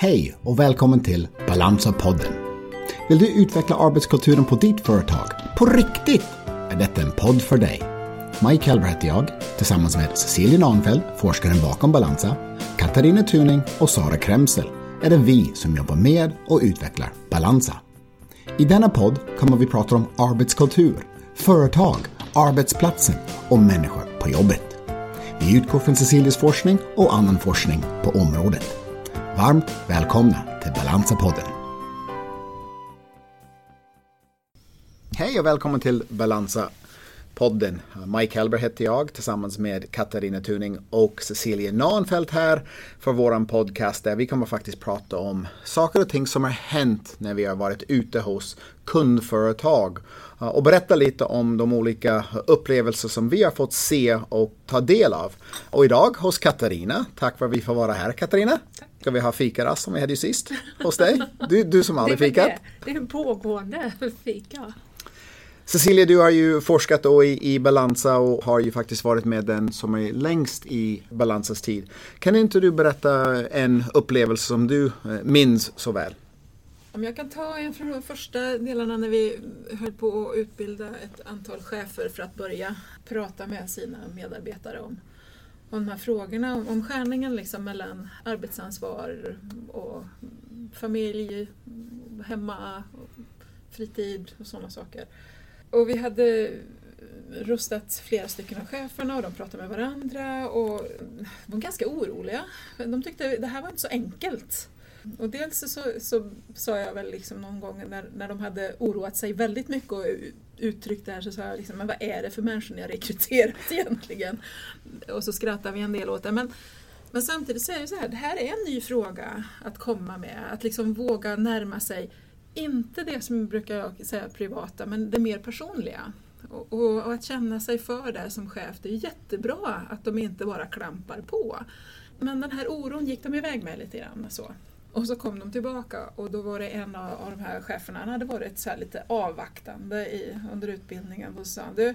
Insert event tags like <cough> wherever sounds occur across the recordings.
Hej och välkommen till Balansa-podden. Vill du utveckla arbetskulturen på ditt företag? På riktigt? Är detta en podd för dig. Mike Helber heter jag, tillsammans med Cecilia Nahnfeldt, forskaren bakom Balansa, Katarina Tuning och Sara Kremsel är det vi som jobbar med och utvecklar Balansa. I denna podd kommer vi prata om arbetskultur, företag, arbetsplatsen och människor på jobbet. Vi utgår från Cecilias forskning och annan forskning på området. Varmt välkomna till Balansa-podden. Hej och välkommen till Balansa-podden. Mike Hellberg heter jag tillsammans med Katarina Tuning och Cecilia Nahnfeldt här för våran podcast där vi kommer faktiskt prata om saker och ting som har hänt när vi har varit ute hos kundföretag och berätta lite om de olika upplevelser som vi har fått se och ta del av. Och idag hos Katarina, tack för att vi får vara här Katarina. Ska vi ha fikarast som vi hade ju sist hos dig? Du, du som <laughs> aldrig fikat. Det, det är en pågående fika. Cecilia, du har ju forskat då i, i Balanza och har ju faktiskt varit med den som är längst i Balanzas tid. Kan inte du berätta en upplevelse som du eh, minns så väl? Om jag kan ta en från de första delarna när vi höll på att utbilda ett antal chefer för att börja prata med sina medarbetare om, om de här frågorna, om, om skärningen liksom mellan arbetsansvar och familj, hemma, fritid och sådana saker. Och vi hade rustat flera stycken av cheferna och de pratade med varandra och var ganska oroliga. De tyckte det här var inte så enkelt. Och dels så, så sa jag väl liksom någon gång när, när de hade oroat sig väldigt mycket och uttryckt det här så sa jag liksom, men vad är det för människor ni har rekryterat <laughs> egentligen? Och så skrattade vi en del åt det. Men, men samtidigt så är det så här, det här är en ny fråga att komma med, att liksom våga närma sig inte det som brukar jag säga privata, men det mer personliga. Och, och, och, att känna sig för det som chef, det är jättebra att de inte bara klampar på. Men den här oron gick de iväg med lite grann. Så. Och så kom de tillbaka och då var det en av, av de här cheferna, han hade varit så lite avvaktande i, under utbildningen och sa du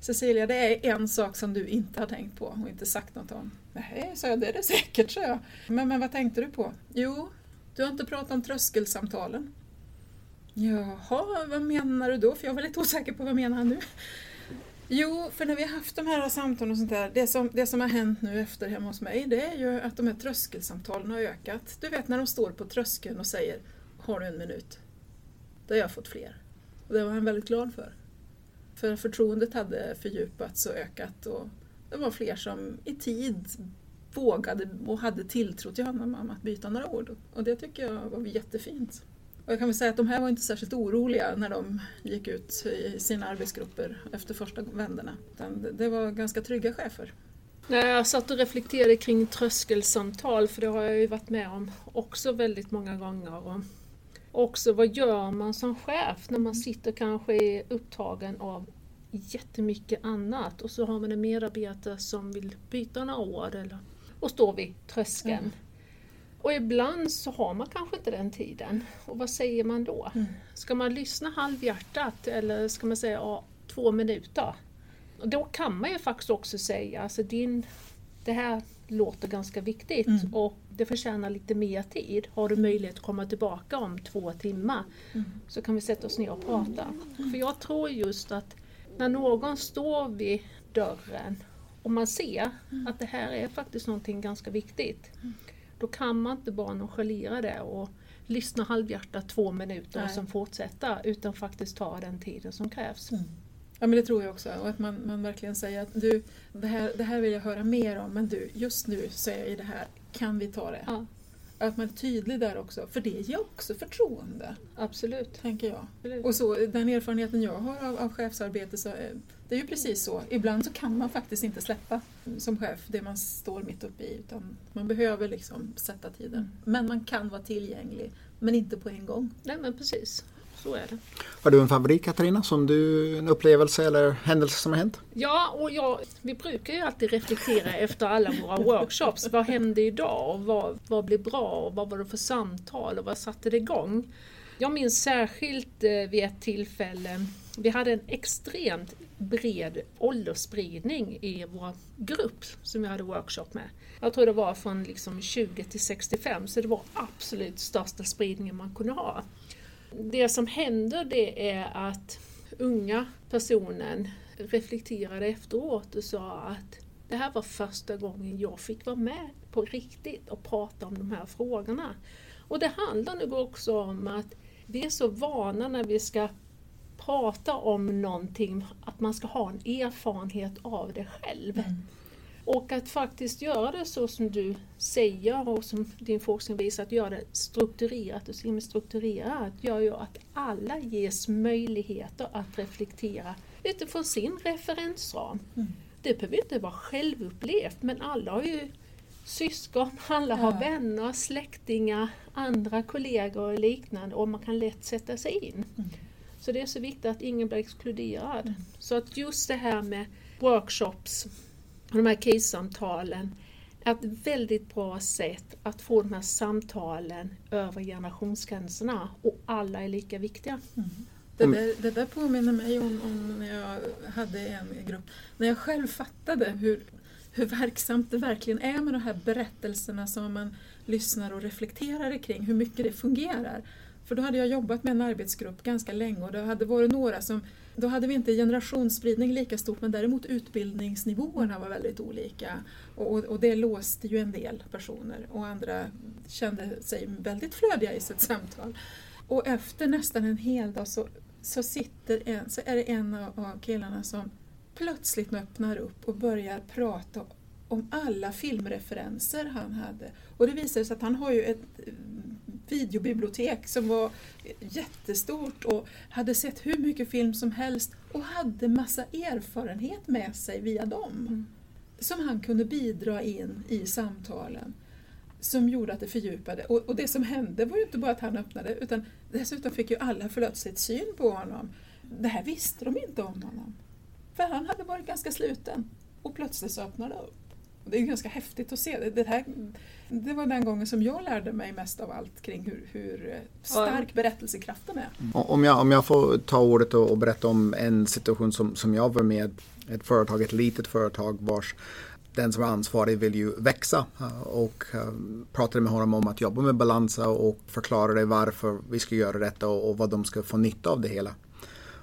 Cecilia, det är en sak som du inte har tänkt på och inte sagt något om. Nej, sa jag, det är det säkert, sa jag. Men, men vad tänkte du på? Jo, du har inte pratat om tröskelsamtalen. Jaha, vad menar du då? För jag var lite osäker på vad menar han nu? Jo, för när vi har haft de här samtalen och sånt där, det som, det som har hänt nu efter hemma hos mig, det är ju att de här tröskelsamtalen har ökat. Du vet när de står på tröskeln och säger Har du en minut? Då har jag fått fler. Och det var han väldigt glad för. För förtroendet hade fördjupats och ökat och det var fler som i tid vågade och hade tilltro till honom om att byta några ord. Och det tycker jag var jättefint. Och jag kan väl säga att de här var inte särskilt oroliga när de gick ut i sina arbetsgrupper efter första vändorna. Det var ganska trygga chefer. Jag satt och reflekterade kring tröskelsamtal för det har jag ju varit med om också väldigt många gånger. Och också vad gör man som chef när man sitter kanske upptagen av jättemycket annat och så har man en medarbetare som vill byta några ord eller, och står vid tröskeln. Mm. Och ibland så har man kanske inte den tiden. Och vad säger man då? Mm. Ska man lyssna halvhjärtat eller ska man säga ja, två minuter? Och då kan man ju faktiskt också säga, alltså din, det här låter ganska viktigt mm. och det förtjänar lite mer tid. Har du möjlighet att komma tillbaka om två timmar mm. så kan vi sätta oss ner och prata. För jag tror just att när någon står vid dörren och man ser mm. att det här är faktiskt någonting ganska viktigt mm. Då kan man inte bara nonchalera det och lyssna halvhjärtat två minuter Nej. och sen fortsätta utan faktiskt ta den tiden som krävs. Mm. Ja men det tror jag också och att man, man verkligen säger att du, det här, det här vill jag höra mer om men du, just nu är jag i det här, kan vi ta det? Ja. Att man är tydlig där också, för det ger också förtroende. Absolut. Tänker jag. Absolut. Och så, den erfarenheten jag har av, av chefsarbete, så, det är ju precis så. Ibland så kan man faktiskt inte släppa som chef det man står mitt uppe i. Utan man behöver liksom sätta tiden. Mm. Men man kan vara tillgänglig, men inte på en gång. Nej men precis. Så är det. Har du en favorit Katarina? Som du, en upplevelse eller händelse som har hänt? Ja, och jag, vi brukar ju alltid reflektera efter alla våra workshops. Vad hände idag? Och vad, vad blev bra? Och vad var det för samtal? Och vad satte det igång? Jag minns särskilt eh, vid ett tillfälle vi hade en extremt bred åldersspridning i vår grupp som vi hade workshop med. Jag tror det var från liksom 20 till 65 så det var absolut största spridningen man kunde ha. Det som händer det är att unga personen reflekterade efteråt och sa att det här var första gången jag fick vara med på riktigt och prata om de här frågorna. Och det handlar nog också om att vi är så vana när vi ska prata om någonting, att man ska ha en erfarenhet av det själv. Mm. Och att faktiskt göra det så som du säger och som din forskning visar, att göra det strukturerat och semi-strukturerat gör ju att alla ges möjligheter att reflektera utifrån sin referensram. Mm. Det behöver inte vara självupplevt men alla har ju syskon, <laughs> alla har ja. vänner, släktingar, andra kollegor och liknande och man kan lätt sätta sig in. Mm. Så det är så viktigt att ingen blir exkluderad. Mm. Så att just det här med workshops och de här krissamtalen är ett väldigt bra sätt att få de här samtalen över generationsgränserna och alla är lika viktiga. Mm. Det, där, det där påminner mig om, om, när jag hade en grupp, när jag själv fattade hur, hur verksamt det verkligen är med de här berättelserna som man lyssnar och reflekterar kring, hur mycket det fungerar. För då hade jag jobbat med en arbetsgrupp ganska länge och det hade varit några som då hade vi inte generationsspridning lika stort men däremot utbildningsnivåerna var väldigt olika. Och, och, det låste ju en del personer och andra kände sig väldigt flödiga i sitt samtal. Och efter nästan en hel dag så, så, sitter en, så är det en av killarna som plötsligt öppnar upp och börjar prata om alla filmreferenser han hade. Och det visar sig att han har ju ett videobibliotek som var jättestort och hade sett hur mycket film som helst och hade massa erfarenhet med sig via dem. Mm. Som han kunde bidra in i samtalen. Som gjorde att det fördjupade. Och, och, det som hände var ju inte bara att han öppnade utan dessutom fick ju alla plötsligt syn på honom. Det här visste de inte om honom. För han hade varit ganska sluten och plötsligt så öppnade upp. Det är ganska häftigt att se. Det, det, här, det var den gången som jag lärde mig mest av allt kring hur, hur stark berättelsekraften är. Mm. Om jag, om jag får ta ordet och, och berätta om en situation som, som jag var med ett företag, ett litet företag vars den som är ansvarig vill ju växa och pratade med honom om att jobba med Balansa och förklarade varför vi ska göra detta och vad de ska få nytta av det hela.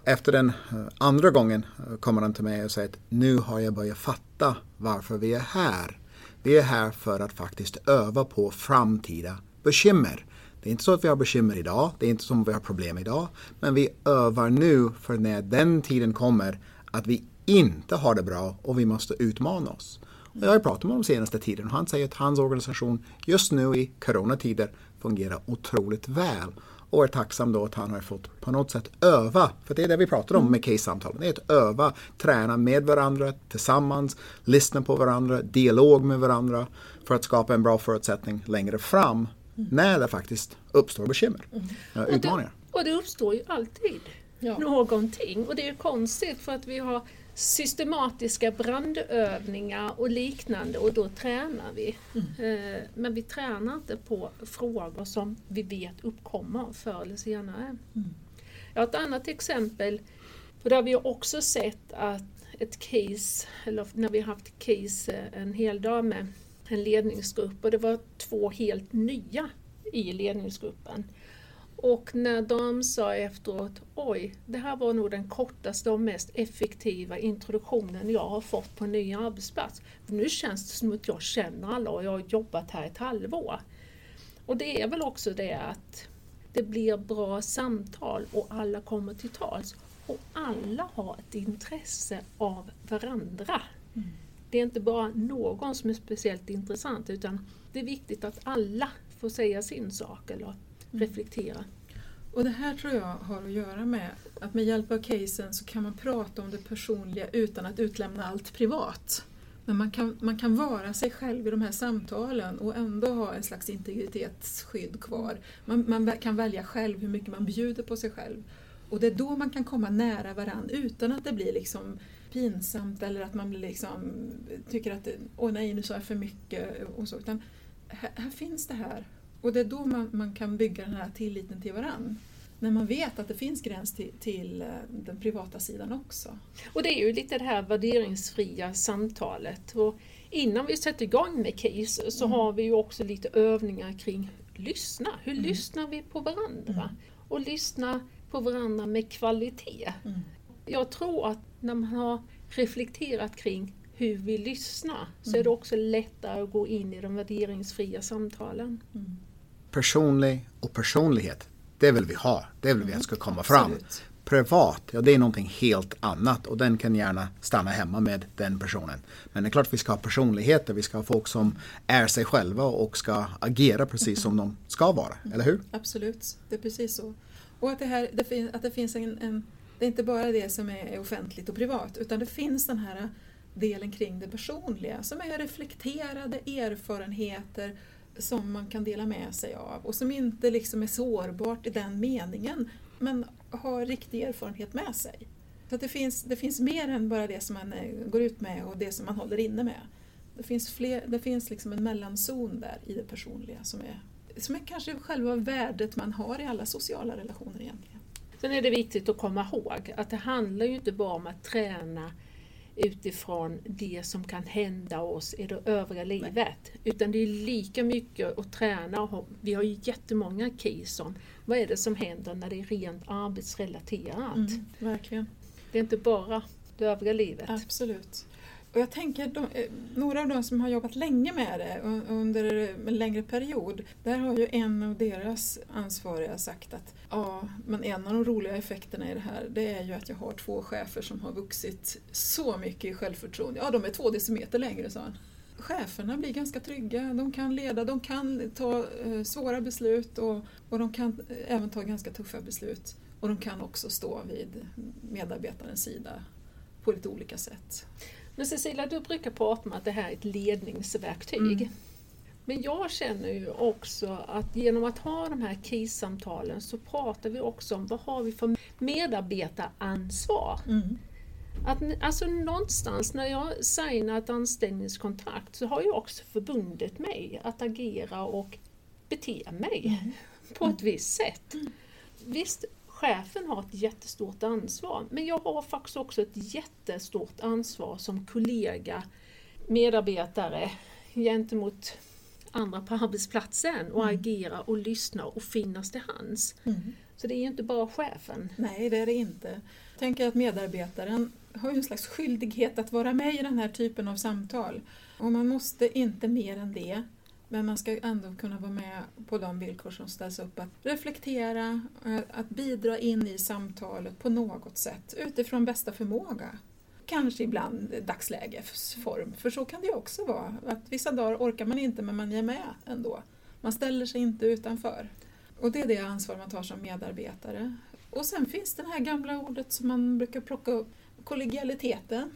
Efter den eh, andra gången eh, kommer han till mig och säger att nu har jag börjat fatta varför vi är här. Vi är här för att faktiskt öva på framtida bekymmer. Det är inte så att vi har bekymmer idag, det är inte som att vi har problem idag, men vi övar nu för när den tiden kommer att vi inte har det bra och vi måste utmana oss. Och jag har pratat med honom senaste tiden och han säger att hans organisation just nu i coronatider fungerar otroligt väl och är tacksam då att han har fått på något sätt öva, för det är det vi pratar om med case-samtalen. Det är att öva, träna med varandra, tillsammans, lyssna på varandra, dialog med varandra för att skapa en bra förutsättning längre fram mm. när det faktiskt uppstår bekymmer, mm. utmaningar. Och det, och det uppstår ju alltid ja. någonting och det är konstigt för att vi har systematiska brandövningar och liknande och då tränar vi. Mm. Eh, men vi tränar inte på frågor som vi vet uppkommer förr eller senare. Mm. Jag har ett annat exempel, och där vi också sett att ett case, eller när vi haft case eh, en hel dag med en ledningsgrupp och det var två helt nya i ledningsgruppen. Och när de sa efteråt, oj, det här var nog den kortaste och mest effektiva introduktionen jag har fått på en ny arbetsplats. För nu känns det som att jag känner alla och jag har jobbat här ett halvår. Och det är väl också det att det blir bra samtal och alla kommer till tals. Och alla har ett intresse av varandra. Mm. Det är inte bara någon som är speciellt intressant utan det är viktigt att alla får säga sin sak eller. Reflektera. Och det här tror jag har att göra med att med hjälp av casen så kan man prata om det personliga utan att utlämna allt privat. Men man kan, man kan vara sig själv i de här samtalen och ändå ha en slags integritetsskydd kvar. Man, man kan välja själv hur mycket man bjuder på sig själv. Och det är då man kan komma nära varandra utan att det blir liksom pinsamt eller att man blir liksom, tycker att åh nej nu sa jag för mycket. Och så. Utan här, här finns det här och det är då man, man kan bygga den här tilliten till varandra. när man vet att det finns gräns till, till eh, den privata sidan också. Och det är ju lite det här värderingsfria samtalet. Och innan vi sätter igång med KIS så Mm. har vi ju också lite övningar kring lyssna. Hur Mm. lyssnar vi på varandra? Mm. Och lyssna på varandra med kvalitet. Mm. Jag tror att när man har reflekterat kring hur vi lyssnar så är Mm. det också lättare att gå in i de värderingsfria samtalen. Mm. Personlig och personlighet, det vill vi ha. Det vill vi att ska komma fram. Absolut. Privat, ja det är någonting helt annat och den kan gärna stanna hemma med den personen. Men det är klart vi ska ha personligheter, vi ska ha folk som är sig själva och ska agera precis som de ska vara, eller hur? Absolut, det är precis så. Och att det, här, det, fin, att det finns en, en... Det är inte bara det som är offentligt och privat utan det finns den här delen kring det personliga som är reflekterade erfarenheter som man kan dela med sig av och som inte liksom är sårbart i den meningen men har riktig erfarenhet med sig. Så att det, finns, det finns mer än bara det som man eh, går ut med och det som man håller inne med. Det finns, fler, det finns liksom en mellanzon där i det personliga som är, som är kanske själva värdet man har i alla sociala relationer egentligen. Sen är det viktigt att komma ihåg att det handlar ju inte bara om att träna utifrån det som kan hända oss i det övriga livet. Utan det är lika mycket att träna. och ha- Vi har ju jättemånga case om vad är det som händer när det är rent arbetsrelaterat. Mm, verkligen. Det är inte bara det övriga livet. Absolut. Och jag tänker, de, eh, några av de som har jobbat länge med det under en längre period, där har ju en av deras ansvariga sagt att ja, men en av de roliga effekterna i det här, det är ju att jag har två chefer som har vuxit så mycket i självförtroende. Ja, de är två decimeter längre, sa han. Cheferna blir ganska trygga, de kan leda, de kan ta eh, svåra beslut och, och de kan eh, även ta ganska tuffa beslut. Och de kan också stå vid medarbetarens sida på lite olika sätt. Men Cecilia, du brukar prata om att det här är ett ledningsverktyg. Mm. Men jag känner ju också att genom att ha de här KIS-samtalen så pratar vi också om vad har vi för medarbetaransvar. Att, alltså någonstans när jag signar ett anställningskontrakt så har jag också förbundit mig att agera och bete mig på ett visst sätt. Visst, chefen har ett jättestort ansvar men jag har faktiskt också ett jättestort ansvar som kollega, medarbetare gentemot andra på arbetsplatsen och agera och lyssna och finnas till hands. Så det är ju inte bara chefen. Nej, det är det inte. Jag tänker att medarbetaren har ju en slags skyldighet att vara med i den här typen av samtal. Och man måste inte mer än det. Men man ska ändå kunna vara med på de villkor som ställs upp. Att reflektera, eh, att bidra in i samtalet på något sätt utifrån bästa förmåga. Kanske ibland dagslägesform, för så kan det ju också vara. Att vissa dagar orkar man inte men man är med ändå. Man ställer sig inte utanför. Och det är det ansvar man tar som medarbetare. Och sen finns det här gamla ordet som man brukar plocka upp, kollegialiteten.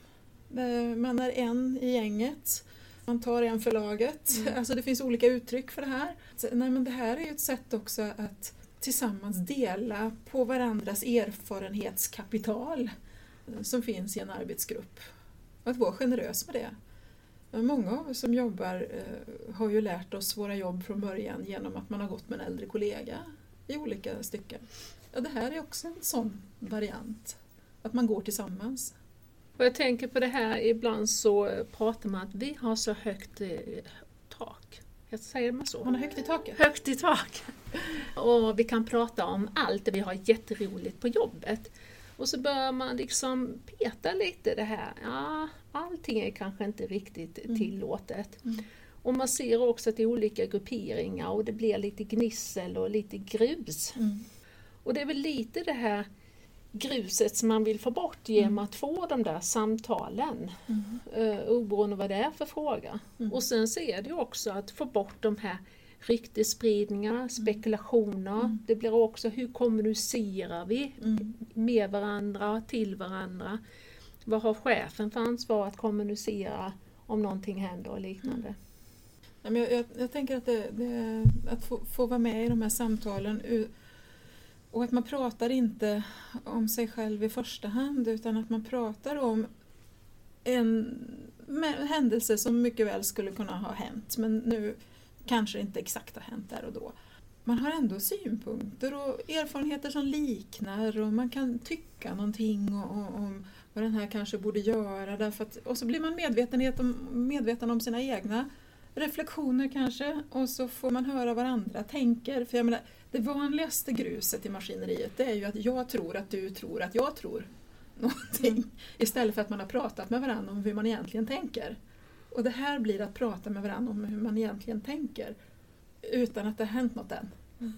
Eh, man är en i gänget, man tar en för laget. Alltså det finns olika uttryck för det här. Så, nej, men det här är ju ett sätt också att tillsammans dela på varandras erfarenhetskapital som finns i en arbetsgrupp. Och att vara generös med det. Många av oss som jobbar eh, har ju lärt oss våra jobb från början genom att man har gått med en äldre kollega i olika stycken. Ja, det här är också en sån variant. Att man går tillsammans. Och jag tänker på det här, ibland så pratar man att vi har så högt eh, tak. Jag säger man så? Man har högt i taket. Högt i tak. Och vi kan prata om allt vi har jätteroligt på jobbet. Och så börjar man liksom peta lite det här. Ja, allting är kanske inte riktigt tillåtet. Mm. Och man ser också att det är olika grupperingar och det blir lite gnissel och lite grus. Mm. Och det är väl lite det här gruset som man vill få bort genom att få de där samtalen. Mm. Uh, oberoende vad det är för fråga. Mm. Och sen så är det också att få bort de här ryktesspridningar, spekulationer. Mm. Det blir också hur kommunicerar vi Mm. med varandra, till varandra. Vad har chefen för ansvar att kommunicera om någonting händer och liknande. Men jag, jag, jag tänker att, det, det, att få, få vara med i de här samtalen och att man pratar inte om sig själv i första hand utan att man pratar om en händelse som mycket väl skulle kunna ha hänt men nu kanske inte exakt har hänt där och då. man har ändå synpunkter och erfarenheter som liknar och man kan tycka någonting om vad den här kanske borde göra. Därför att, och så blir man medveten om, medveten om sina egna reflektioner kanske och så får man höra vad andra tänker. För jag menar, det vanligaste gruset i maskineriet det är ju att jag tror att du tror att jag tror någonting. Mm. Istället för att man har pratat med varandra om hur man egentligen tänker. Och det här blir att prata med varandra om hur man egentligen tänker utan att det har hänt något än. Mm.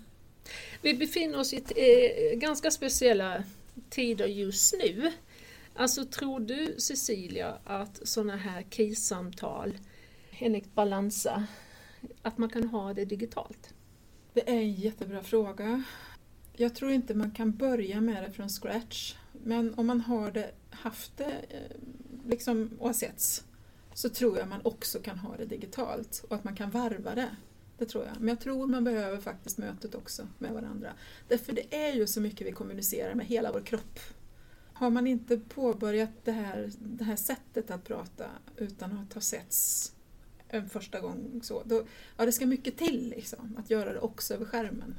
Vi befinner oss i ett, eh, ganska speciella tider just nu. Alltså tror du Cecilia att sådana här krissamtal enligt Balansa, att man kan ha det digitalt? Det är en jättebra fråga. Jag tror inte man kan börja med det från scratch. Men om man har det, haft det eh, liksom, och setts så tror jag man också kan ha det digitalt och att man kan varva det. Det tror jag. Men jag tror man behöver faktiskt mötet också med varandra. Därför det är ju så mycket vi kommunicerar med hela vår kropp. Har man inte påbörjat det här, det här sättet att prata utan att ha setts en första gång så, då, ja det ska mycket till liksom, att göra det också över skärmen.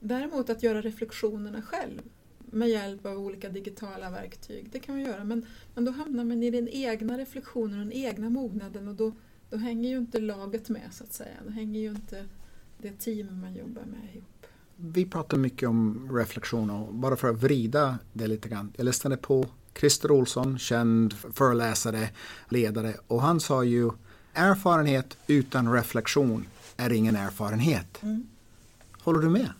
Däremot att göra reflektionerna själv med hjälp av olika digitala verktyg, det kan man göra men, men då hamnar man i den egna reflektionen och den egna mognaden och då, då hänger ju inte laget med så att säga. Då hänger ju inte det team man jobbar med ihop. Vi pratar mycket om reflektion och bara för att vrida det lite grann. Jag lyssnade på Christer Olsson, känd föreläsare, ledare och han sa ju erfarenhet utan reflektion är ingen erfarenhet. Mm. Håller du med?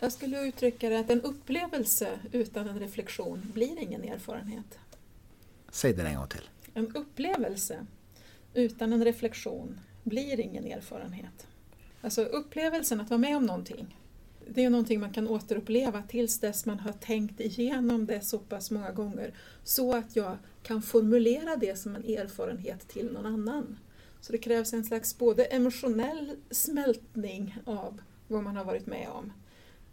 Jag skulle uttrycka det att en upplevelse utan en reflektion blir ingen erfarenhet. Säg det en gång till. En upplevelse utan en reflektion blir ingen erfarenhet. Alltså upplevelsen att vara med om någonting, det är någonting man kan återuppleva tills dess man har tänkt igenom det så pass många gånger så att jag kan formulera det som en erfarenhet till någon annan. Så det krävs en slags både emotionell smältning av vad man har varit med om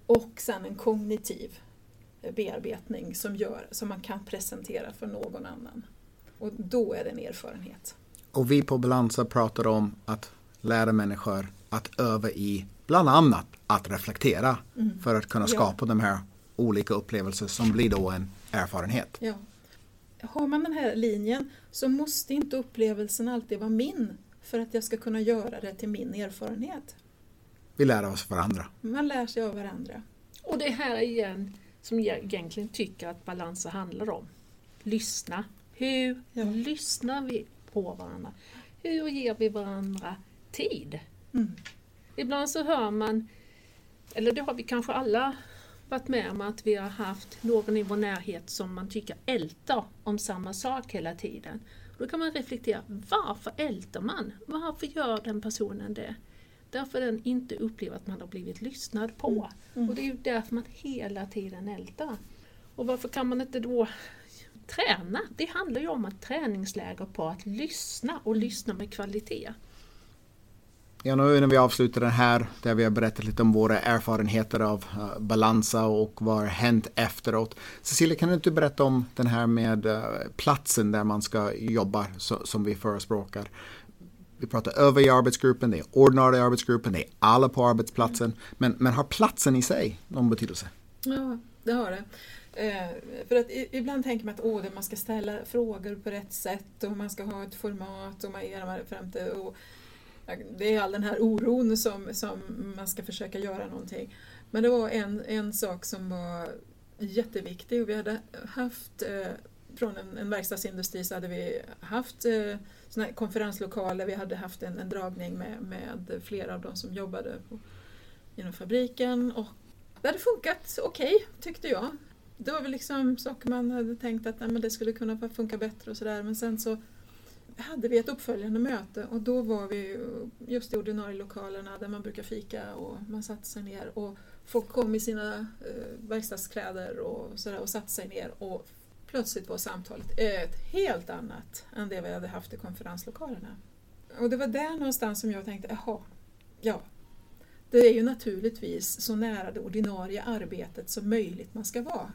och sen en kognitiv bearbetning som, gör, som man kan presentera för någon annan. Och då är det en erfarenhet. Och vi på Balansa pratar om att lära människor att öva i bland annat att reflektera mm. för att kunna skapa ja. de här olika upplevelser som blir då en erfarenhet. Ja. Har man den här linjen så måste inte upplevelsen alltid vara min för att jag ska kunna göra det till min erfarenhet. Vi lär oss varandra. Man lär sig av varandra. Och det här igen som jag egentligen tycker att balanser handlar om. Lyssna. Hur ja. lyssnar vi på varandra? Hur ger vi varandra tid? Mm. Ibland så hör man, eller det har vi kanske alla varit med om, att vi har haft någon i vår närhet som man tycker ältar om samma sak hela tiden. Då kan man reflektera, varför ältar man? Varför gör den personen det? Därför den inte upplever att man har blivit lyssnad på. Mm. Mm. Och det är ju därför man hela tiden ältar. Och varför kan man inte då träna? Det handlar ju om ett träningsläger på att lyssna och lyssna med kvalitet. Ja, nu när vi avslutar den här där vi har berättat lite om våra erfarenheter av eh, uh, Balansa och vad har hänt efteråt. Cecilia, kan du inte berätta om den här med uh, platsen där man ska jobba so som vi förespråkar? Vi pratar över i arbetsgruppen, det är ordinarie arbetsgruppen, det är alla på arbetsplatsen. Mm. Men, men har platsen i sig någon betydelse? Ja, det har det. Eh, för att ibland tänker man att åh, man ska ställa frågor på rätt sätt och man ska ha ett format och man är fram till, och det är all den här oron som, som man ska försöka göra någonting. Men det var en, en sak som var jätteviktig och vi hade haft eh, från en, en verkstadsindustri så hade vi haft eh, såna här konferenslokaler, vi hade haft en, en dragning med, med flera av de som jobbade på, inom fabriken och det hade funkat okej okay, tyckte jag. Det var väl liksom saker man hade tänkt att nej, men det skulle kunna funka bättre och sådär men sen så hade vi ett uppföljande möte och då var vi just i ordinarie lokalerna där man brukar fika och man satte sig ner och folk kom i sina eh, verkstadskläder och, sådär och satte sig ner och plötsligt var samtalet ett helt annat än det vi hade haft i konferenslokalerna. Och det var där någonstans som jag tänkte, jaha, ja, det är ju naturligtvis så nära det ordinarie arbetet som möjligt man ska vara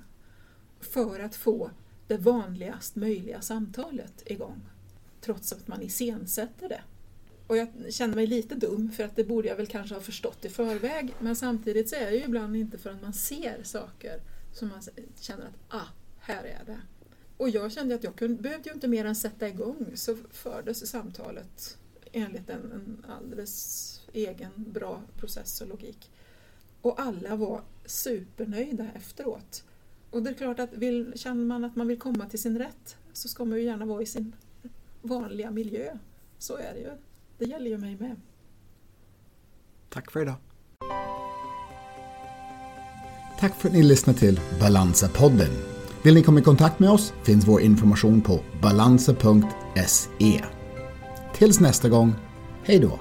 för att få det vanligast möjliga samtalet igång trots att man iscensätter det. Och jag känner mig lite dum för att det borde jag väl kanske ha förstått i förväg. Men samtidigt så är det ju ibland inte förrän man ser saker som man känner att ah, här är det. Och jag kände att jag kunde, behövde ju inte mer än sätta igång så fördes samtalet enligt en, en alldeles egen bra process och logik. Och alla var supernöjda efteråt. Och det är klart att vill, känner man att man vill komma till sin rätt så ska man ju gärna vara i sin vanliga miljö. Så är det ju. Det gäller ju mig med. Tack för idag. Tack för att ni lyssnade till Balansa-podden. Vill ni komma i kontakt med oss finns vår information på balansa.se. Tills nästa gång, hej då!